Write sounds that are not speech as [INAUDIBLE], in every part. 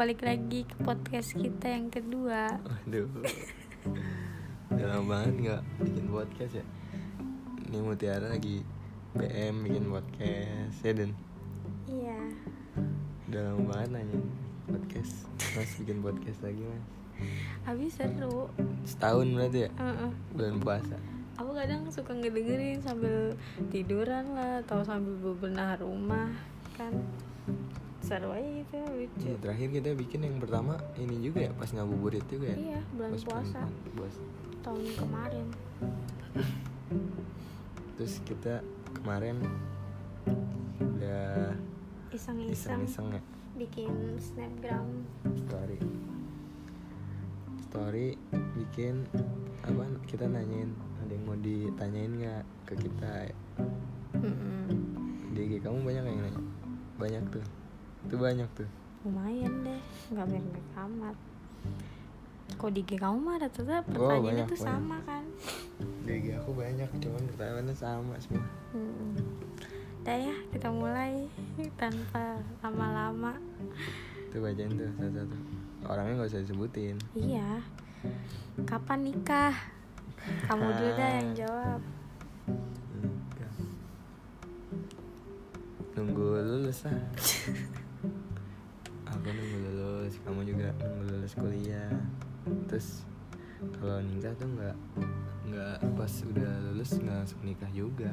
balik lagi ke podcast kita yang kedua. Aduh. Udah lama banget gak bikin podcast ya? Ini Mutiara lagi BM bikin podcast Ya Dan Iya. Udah lama banget nanya podcast. Mas bikin podcast lagi mas? Habis seru. Setahun berarti ya? Heeh. Bulan puasa? Aku kadang suka ngedengerin sambil tiduran lah Atau sambil bebenah rumah Kan Seru aja gitu lucu. Iya, Terakhir kita bikin yang pertama Ini juga ya Pas ngabuburit juga ya? Iya bulan Pas puasa. puasa Tahun kemarin. Terus kita kemarin Udah Iseng-iseng iseng-iseng ya? Bikin snapgram. Story. Story bikin apa kita nanyain ada yang mau ditanyain nggak ke kita Mm-mm. di IG kamu banyak yang nanya? Banyak tuh itu banyak tuh Lumayan deh Gak banyak amat Kok di kamu mah rata-rata Oh, pertanyaannya banyak, tuh banyak. sama kan di aku banyak cuman pertanyaannya sama semua Hmm. Udah ya, kita mulai tanpa lama-lama. tuh bacain tuh satu-satu orangnya nggak usah disebutin Iya. Kapan nikah? Kamu dulu dah yang jawab. Nunggu lulus lah [LAUGHS] terus kalau nikah tuh nggak nggak pas udah lulus nggak langsung nikah juga.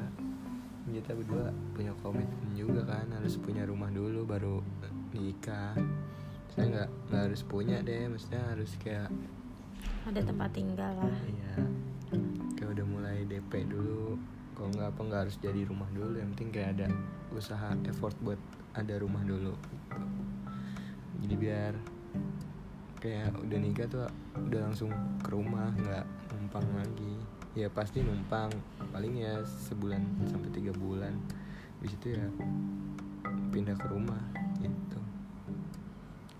Kita berdua punya komitmen juga kan harus punya rumah dulu baru nikah. Saya nggak nggak harus punya deh maksudnya harus kayak Ada tempat tinggal lah. Iya. Kayak udah mulai DP dulu. Kalau nggak apa nggak harus jadi rumah dulu. Yang penting kayak ada usaha effort buat ada rumah dulu. Jadi biar Kayak udah nikah tuh udah langsung ke rumah nggak numpang lagi Ya pasti numpang Paling ya sebulan sampai tiga bulan Habis itu ya pindah ke rumah gitu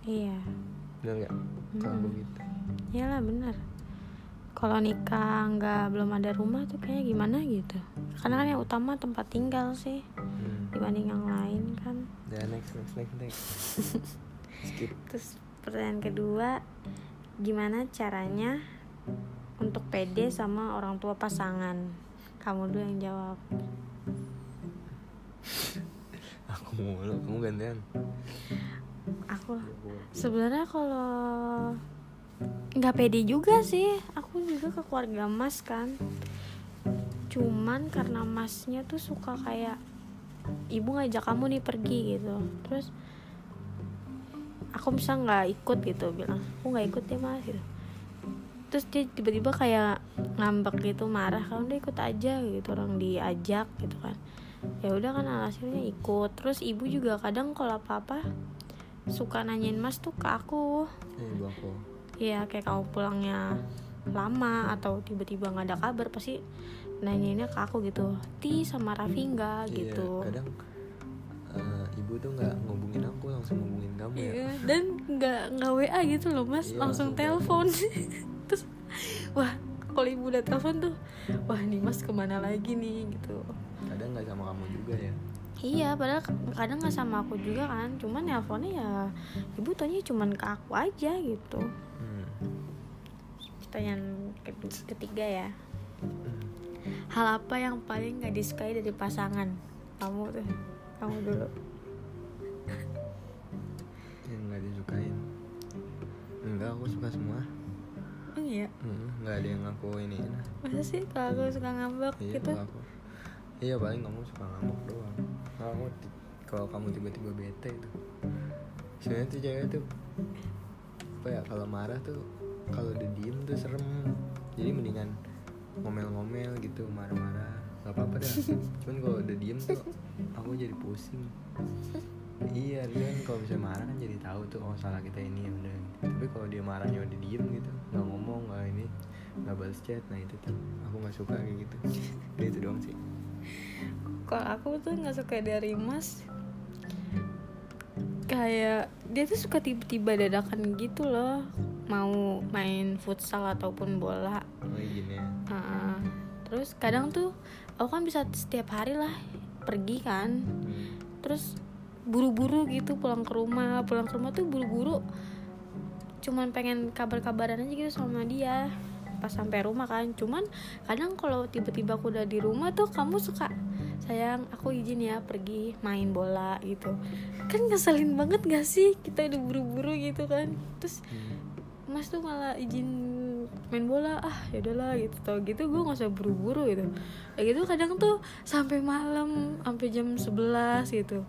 Iya. Bener nggak? Kalau aku Mm-mm. gitu Iyalah bener. Kalau nikah nggak belum ada rumah tuh kayak gimana gitu. Karena kan yang utama tempat tinggal sih hmm. dibanding yang lain kan. Dan next next next next [LAUGHS] Skip Terus pertanyaan kedua, gimana caranya untuk pede sama orang tua pasangan? Kamu dulu yang jawab. [LAUGHS] Aku mulu, kamu gantian Aku sebenarnya kalau nggak pede juga sih. Aku juga ke keluarga Mas kan. Cuman karena Masnya tuh suka kayak ibu ngajak kamu nih pergi gitu. Terus aku bisa nggak ikut? gitu. Bilang aku nggak ikut ya mas gitu. Terus dia tiba-tiba kayak ngambek gitu marah kamu udah ikut aja gitu. Orang diajak gitu kan. Ya udah kan alasannya ikut. Terus ibu juga kadang kalau apa apa suka nanyain mas tuh ke aku. Ibu aku. Ya kayak kamu pulangnya lama atau tiba-tiba nggak ada kabar pasti nanyainnya ke aku gitu. Ti sama Raffi nggak? Gitu. Iya, kadang ibu tuh nggak ngubungin aku langsung ngubungin kamu ya. Iya, dan nggak nggak WA gitu loh mas. Iya, langsung langsung telepon. [LAUGHS] Terus wah kalau ibu udah telepon tuh wah nih mas ke mana lagi nih gitu. Kadang nggak sama kamu juga ya. Iya padahal kadang nggak sama aku juga kan. Cuman nelponnya ya ibu tanya cuman ke aku aja gitu. Hmm. pertanyaan ke- ketiga ya. Hmm. hal apa yang paling nggak disukai dari pasangan? Kamu tuh kamu dulu enggak aku suka semua. Oh iya? Hmm, nggak ada yang aku ini. Masa sih kalau aku suka ngambek iya gitu? aku. Iya paling kamu suka ngamuk doang. Kamu kalau kamu tiba-tiba bete itu. Sebenarnya tuh cewek tuh apa ya kalau marah tuh kalau udah diem tuh serem. Jadi mendingan ngomel-ngomel gitu marah-marah. Nggak apa-apa dah. Cuman kalau udah diem tuh aku jadi pusing iya dia kan kalau misalnya marah kan jadi tahu tuh oh salah kita ini ya udah tapi kalau dia marahnya udah diem gitu nggak ngomong nggak ini nggak balas chat nah itu tuh aku nggak suka kayak gitu. Udah itu doang sih. Kalau aku tuh nggak suka dari mas kayak dia tuh suka tiba-tiba dadakan gitu loh mau main futsal ataupun bola. Oh gini ya. Heeh. terus kadang tuh aku kan bisa setiap hari lah pergi kan. Hmm. terus buru-buru gitu pulang ke rumah. Pulang ke rumah tuh buru-buru cuman pengen kabar-kabaran aja gitu sama dia. Pas sampai rumah kan cuman kadang kalau tiba-tiba aku udah di rumah tuh kamu suka sayang aku izin ya pergi main bola gitu. Kan ngeselin banget gak sih kita udah buru-buru gitu kan? Terus Hmm. mas tuh malah izin main bola ah ya udahlah gitu tau. Gitu gue nggak usah buru-buru gitu. Kayak gitu kadang tuh sampai malam sampai jam 11 gitu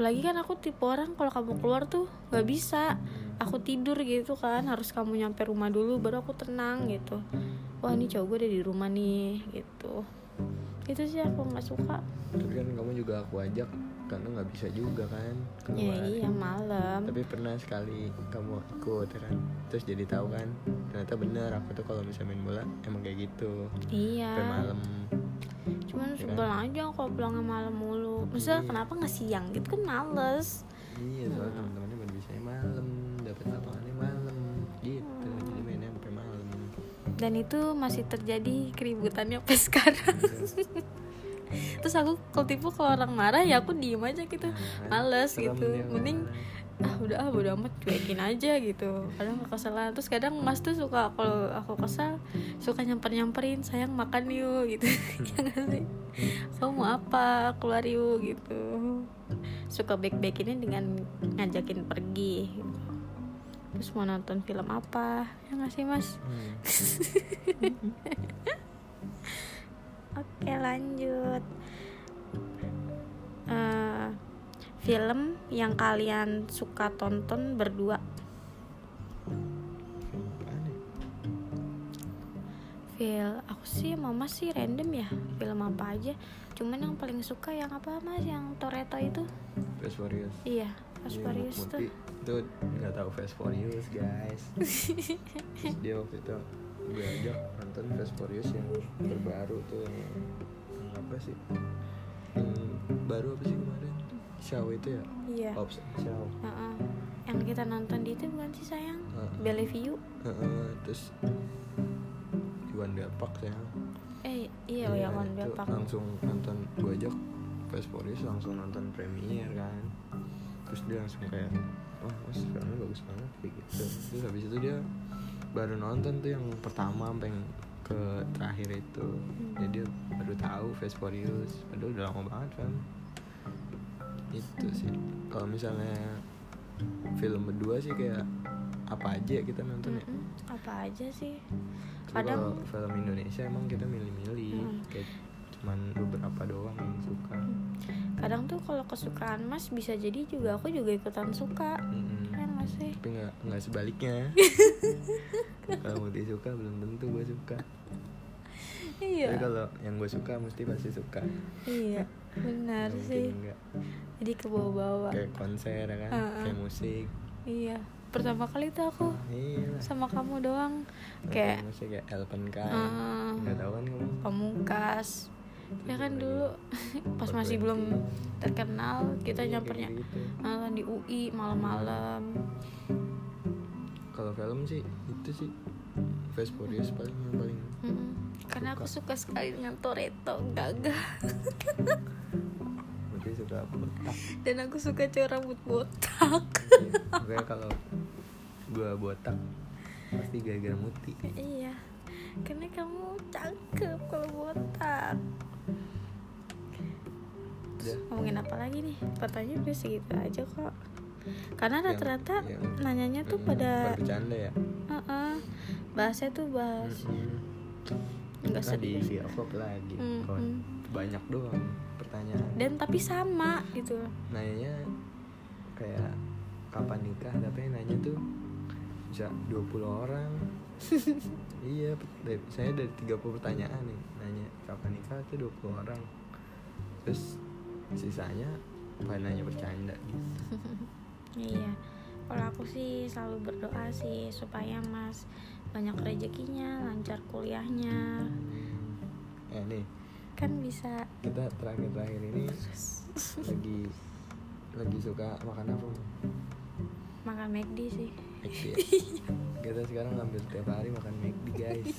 apalagi kan aku tipe orang kalau kamu keluar tuh nggak bisa. Aku tidur gitu kan harus kamu nyampe rumah dulu baru aku tenang gitu. Wah ini cowok gue udah di rumah nih gitu. Itu sih aku nggak suka. Tapi kan kamu juga aku ajak karena nggak bisa juga kan ya keluar. iya malam. Tapi pernah sekali kamu ikut kan? Terus jadi tahu kan ternyata bener aku tuh kalau misalnya main bola emang kayak gitu. Iya. Sampai malam cuman Ya kan? sebel aja kalau pulangnya malam mulu. Maksudnya Iya. kenapa nggak siang gitu? Kan males. Iya soalnya teman-temannya baru bisa malam dapat lapangannya malam gitu. Jadi mainnya sampai malam. Dan itu masih terjadi keributannya sampai sekarang. [LAUGHS] Terus aku kalau tipe kalau orang marah ya aku diem aja gitu. Males Serem gitu. mending ah udah ah udah amat cuekin aja gitu. Kadang kekesalan terus kadang mas tuh suka kalau aku kesal suka nyamper nyamperin sayang makan yuk gitu. [LAUGHS] Ya nggak sih? Kamu mau apa? Keluar yuk gitu. Suka baik baikinnya dengan ngajakin pergi. Gitu. terus mau nonton film apa? Ya nggak sih mas? Hmm. [LAUGHS] Oke lanjut. Eh, Film yang kalian suka tonton berdua? Film aku sih mama sih random ya Film apa aja. Cuman yang paling suka yang apa mas? Yang Toretto itu? Fast Furious. Iya Fast Iya, Furious tuh. Itu nggak tahu Fast Furious guys. Terus dia waktu itu gue ajak nonton Fast Furious yang terbaru tuh yang, yang apa sih? Yang baru apa sih kemarin Shaw itu ya? Iya. Ops Shaw Heeh. Yang kita nonton di itu bukan sih sayang? Heeh. Bellevue Heeh, terus Iwan Park ya. Eh iya ya itu Park langsung nonton gue ajak Fast Furious langsung nonton premiere kan. Terus dia langsung kayak wah mas filmnya bagus banget kayak gitu. Terus habis itu dia baru nonton tuh yang pertama sampai yang ke terakhir itu. Jadi dia baru tahu Fast Furious. Padahal udah lama banget kan itu sih. Kalau misalnya film berdua sih kayak apa aja kita nonton ya. Apa aja sih? Tapi Kadang kalau film Indonesia emang kita milih-milih. Hmm. kayak cuman beberapa doang yang suka. Kadang tuh kalau kesukaan mas bisa jadi juga aku juga ikutan suka. Mm-mm. kan nggak sih? Tapi nggak nggak sebaliknya. [LAUGHS] Kalau Muti suka belum tentu gue suka. Tapi iya kalau yang gue suka mesti pasti suka. Iya benar sih. enggak jadi ke bawah-bawah. Kayak konser ya kan? Heeh. kayak musik. Iya. Pertama kali tuh aku iya. sama kamu doang. Kayak musik kayak Elven kan nggak tahu kan kamu? Pamungkas. Ya kan Lagi dulu [LAUGHS] pas masih belum terkenal kita nyampernya gitu. di UI malam-malam. Kalau film sih itu sih. Fast Furious paling yang paling Mm-mm. karena aku suka. sekali dengan Toretto gagah [LAUGHS] Muti suka botak. Dan aku suka cowok rambut botak. Iya, Makanya kalau gue botak pasti gara-gara Muti. Iya. Karena kamu cakep kalau botak. Udah. ngomongin apa lagi nih? Pertanyaan udah segitu aja kok. Karena rata-rata yang- nanyanya tuh Mm, pada bercanda ya? Heeh. bahasnya tuh bahas. Mm-mm. nggak Ntar di sedih. Via vlog lagi Mm-mm. Kalau banyak doang pertanyaan dan tapi sama gitu. Nanyanya kayak kapan nikah? Tapi nanya tuh bisa 20 orang. [LAUGHS] Iya saya dari 30 pertanyaan nih nanya kapan nikah? Tuh 20 orang. Terus sisanya pada nanya bercanda gitu. [LAUGHS] Iya kalau aku sih selalu berdoa sih supaya mas banyak rezekinya lancar kuliahnya. Eh nih. Kan bisa kita terakhir-terakhir ini lagi lagi suka makan apa? Makan McD sih. McD ya? kita sekarang hampir tiap hari makan McD guys.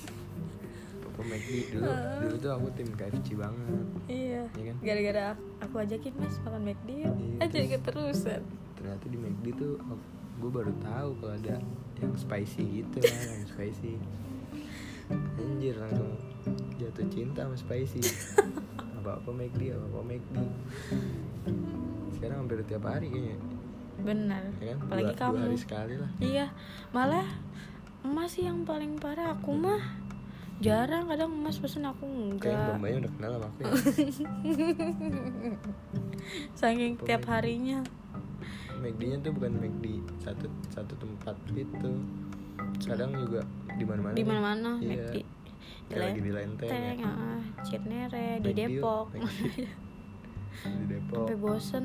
Papa McD dulu. Dulu tuh aku tim KFC banget. Iya. Ya kan? Gara-gara aku ajakin mas makan McD yuk. Iya, aja terus- keterusan. ternyata di McD tuh aku- gue baru tahu kalau ada yang spicy gitu kan [LAUGHS] yang spicy. Anjir langsung jatuh cinta sama spicy [LAUGHS] apa apa McD apa apa McD sekarang hampir tiap hari kayaknya. Benar. Ya kan? Apalagi dua, kamu. dua hari sekali lah. Iya. Malah emas sih yang paling parah. Aku mah jarang. Kadang emas pesen aku kayak enggak Bambanya udah kenal sama aku ya. [LAUGHS] Saking Apa tiap harinya. McD-nya tuh bukan McD satu satu tempat gitu. Kadang juga di mana-mana. Di mana-mana Iya. McD di Kayak lagi di Lenteng ya. Lenteng, ah, Cinere, di Depok. [LAUGHS] di Depok. Sampai bosen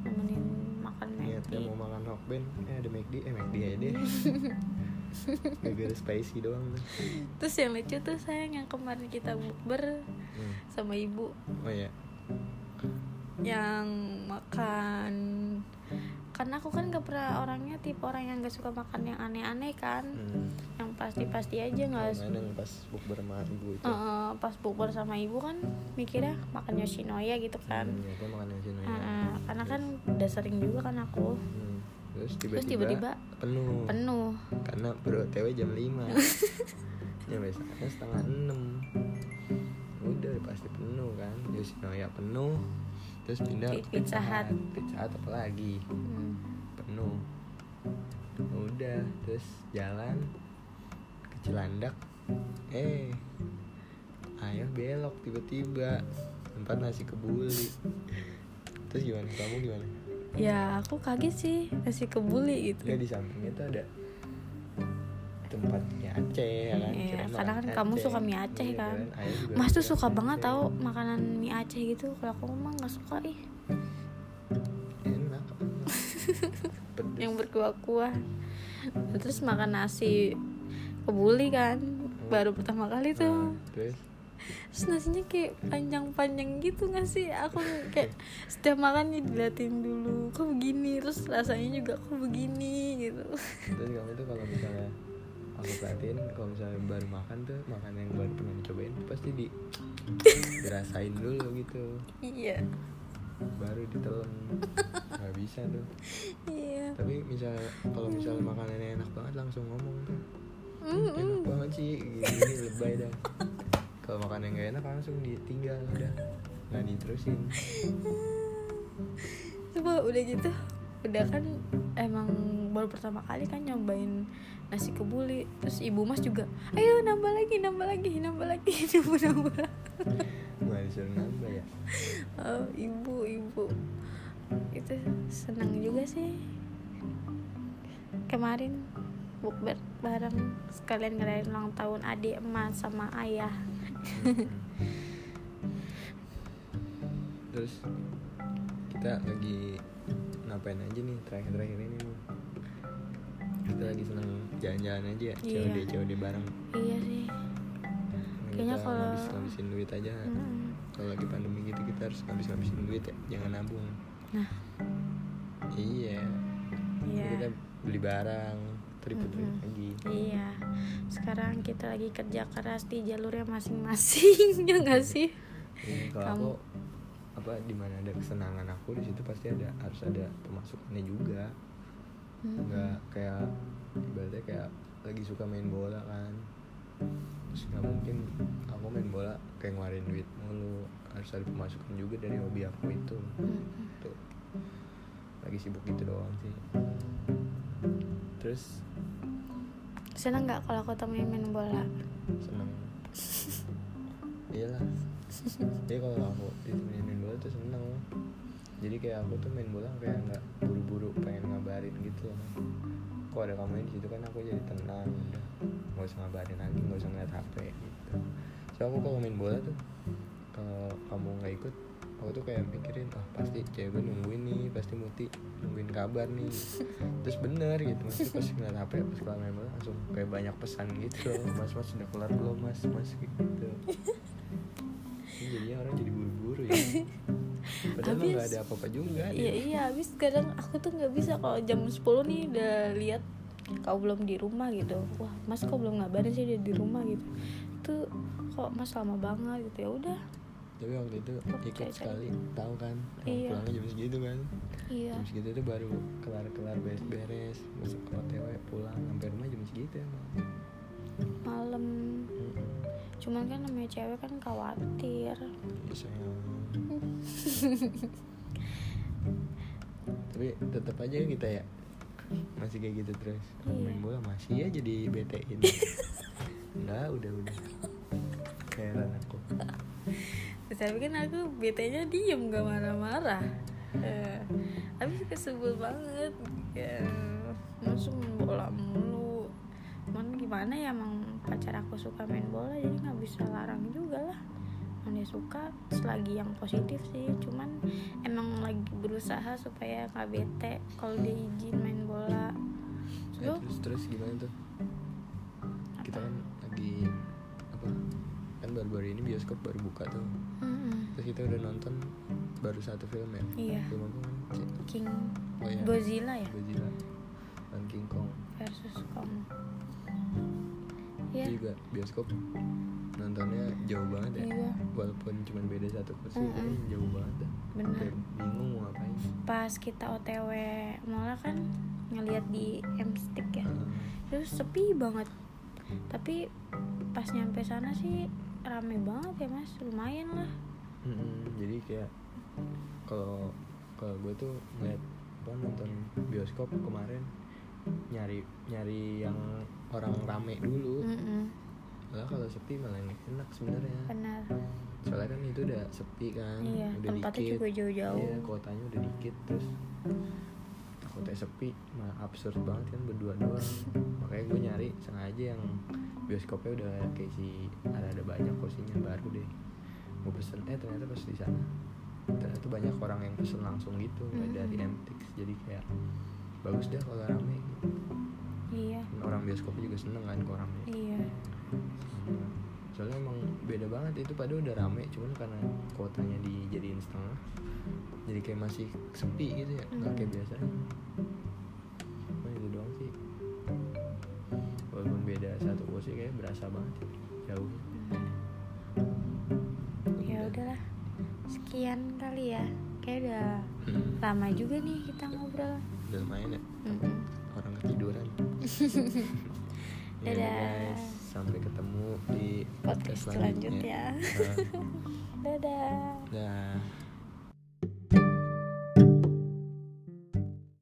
nemenin makan McD niatnya mau makan hokben eh ada McD eh McD aja deh. [LAUGHS] Gara-gara spicy doang tuh. Terus yang lucu tuh sayang yang kemarin kita bukber hmm. sama ibu. Oh ya yang makan. Karena aku kan gak pernah orangnya tipe orang yang gak suka makan yang aneh-aneh kan. Hmm. yang pasti-pasti aja nggak yang pas bukber sama ibu itu. Eh, pas bukber sama ibu kan mikirnya makan Yoshinoya gitu kan. Hmm, niatnya makan sini Eh, eh, karena kan udah sering juga kan aku. Hmm. terus tiba-tiba penuh. penuh. Karena baru TW jam 5 nyampe sana setengah 6 udah udah pasti penuh kan. Yoshinoya penuh terus pindah ke Pizza Hut. Pizza Hut apa lagi? Hmm. penuh. Udah terus jalan ke Cilandak. Eh ayah belok tiba-tiba. Tempat nasi kebuli. Terus gimana? Kamu gimana? Ya aku kaget sih nasi kebuli gitu. Enggak di sampingnya tuh ada tempat mie Aceh ya kan? Iya, karena kan kamu suka mie Aceh Iya, kan. Juga. Mas tuh suka mie banget Aceh. tau makanan mie Aceh gitu. Kalau aku mah nggak suka ih. Enak. [LAUGHS] Pedes. yang berkuah-kuah. Terus makan nasi kebuli kan baru pertama kali Nah, tuh terus? Terus nasinya kayak panjang-panjang gitu gak sih? Aku kayak setiap makan nih diliatin dulu kok begini? Terus rasanya juga kok begini gitu. Terus kamu tuh kalau misalnya aku perhatiin kalau misalnya baru makan tuh makan yang baru pernah dicobain tuh pasti di dirasain dulu gitu. Iya. Baru ditelan. Nggak bisa tuh. Iya. Tapi misalnya kalau misalnya makanannya enak banget langsung ngomong tuh. Mm-mm. enak banget sih gini lebay dah. Kalau makan yang gak enak langsung ditinggal udah. Nggak diterusin. Coba udah gitu udah kan emang baru pertama kali kan nyobain nasi kebuli. Terus ibu mas juga ayo nambah lagi nambah lagi nambah lagi. [LAUGHS] Nambah nambah. Nggak disuruh nambah ya? Oh, ibu ibu. Itu senang juga sih. Kemarin bukber bareng sekalian ngerayain ulang tahun adik emas sama ayah. Terus kita lagi ngapain aja nih terakhir-terakhir ini lagi seneng. Jalan-jalan aja ya Iya. COD COD bareng. Iya sih. Kayaknya kita kalau- ngabis ngabisin duit aja. Mm. kalau lagi pandemi gitu kita harus ngabis ngabisin duit ya jangan nabung. Nah. Iya. Iya. Kita beli barang triput-triput Mm-mm. lagi. Iya, sekarang kita lagi kerja keras di jalurnya masing-masing, [LAUGHS] ya nggak sih? Iya, kalau Kamu- aku apa di mana ada kesenangan aku di situ pasti ada harus ada pemasukannya juga. Hmm. nggak kayak ibaratnya kayak lagi suka main bola kan. Terus nggak mungkin aku main bola kayak ngeluarin duit mulu. Harus ada pemasukan juga dari hobi aku itu. Hmm. tuh. Lagi sibuk gitu doang sih. Terus? Seneng nggak kalau aku temenin main bola? seneng. [LAUGHS] Iyalah. Jadi kalau aku ditemenin main bola tuh seneng. Jadi kayak aku tuh main bola kayak nggak buru-buru pengen ngabarin gitu kok ada kamu di situ kan aku jadi tenang. Udah nggak usah ngabarin lagi nggak usah ngeliat hp gitu. So aku kalau main bola tuh kalau kamu nggak ikut aku tuh kayak mikirin oh pasti cewek gue nungguin nih pasti muti nungguin kabar nih. Terus bener gitu mas. Pas ngeliat hp pas kelar main bola langsung kayak banyak pesan gitu mas mas sudah kelar belum mas? Mas gitu. Jadinya orang jadi buru-buru ya padahal nggak Habis- ada apa-apa juga Iya dia. iya, habis kadang aku tuh nggak bisa kalau jam 10 nih udah lihat kau belum di rumah gitu. Wah, Mas kok belum ngabarin sih dia di rumah gitu. Itu kok Mas lama banget gitu ya udah. tapi waktu itu ikut cewek-cewek. sekali tahu kan Iya. pulangnya jam segitu kan iya jam segitu tuh baru kelar kelar beres beres masuk ke otw pulang sampai rumah jam segitu emang malam Mm-mm. cuman kan namanya cewek kan khawatir Iya, sayang. Tapi tetap aja kita ya masih kayak gitu terus. Iya. main bola masih aja di BT-in enggak udah udah. Heran aku. Tapi kan aku bete nya diem gak marah-marah. Eh, tapi suka sebel banget ya. Masuk main bola mulu. Cuman gimana ya emang pacar aku suka main bola jadi nggak bisa larang juga lah Emang dia suka selagi yang positif sih cuman emang lagi berusaha supaya nggak bete kalau dia izin main bola Eh, Lu? terus terus gimana tuh kita kan lagi apa kan baru-baru ini bioskop baru buka tuh Mm-mm. terus kita udah nonton baru satu film ya Iya. film apa kan? King oh ya Godzilla ya Godzilla dan King Kong versus Kong. Juga bioskop. Nontonnya jauh banget ya. Iya. walaupun cuma beda satu kursi Mm-mm. kayaknya jauh banget. Kayak bingung mau ngapain. Pas kita OTW malah kan ngelihat di M Stick ya. Heeh. terus sepi banget. Tapi pas nyampe sana sih rame banget ya mas. Lumayan lah. Mm-mm, jadi kayak kalau kalau gue tuh ngeliat apa nonton bioskop kemarin nyari nyari yang orang rame dulu. Mm-mm, malah kalau sepi malah enak sebenarnya. Benar. Soalnya kan itu udah sepi kan Iya, udah tempatnya dikit. juga jauh-jauh. iya kotanya udah dikit terus kota sepi malah absurd banget kan berdua doang. Makanya gue nyari sengaja yang bioskopnya udah kayak si ada ada banyak kursinya baru deh. Gue pesen eh ternyata pas di sana ternyata banyak orang yang pesen langsung gitu nggak Hmm. dari MTX jadi kayak bagus deh kalau rame gitu. Iya. Orang bioskopnya juga seneng kan rame iya. Sama soalnya emang beda banget. Itu pada udah rame cuman karena kuotanya dijadiin setengah jadi kayak masih sepi gitu ya. Nggak kayak Hmm. biasanya nah itu doang sih. Walaupun beda satu kursi kayak berasa banget. Jauh. Ya udahlah. Sekian kali ya. Kayak udah lama juga nih kita ngobrol. Udah lumayan ya. Mm-mm. orang ketiduran Ya [LAUGHS] Dadah. guys sampai ketemu di podcast selanjutnya. Nah, [LAUGHS] dadah. Dah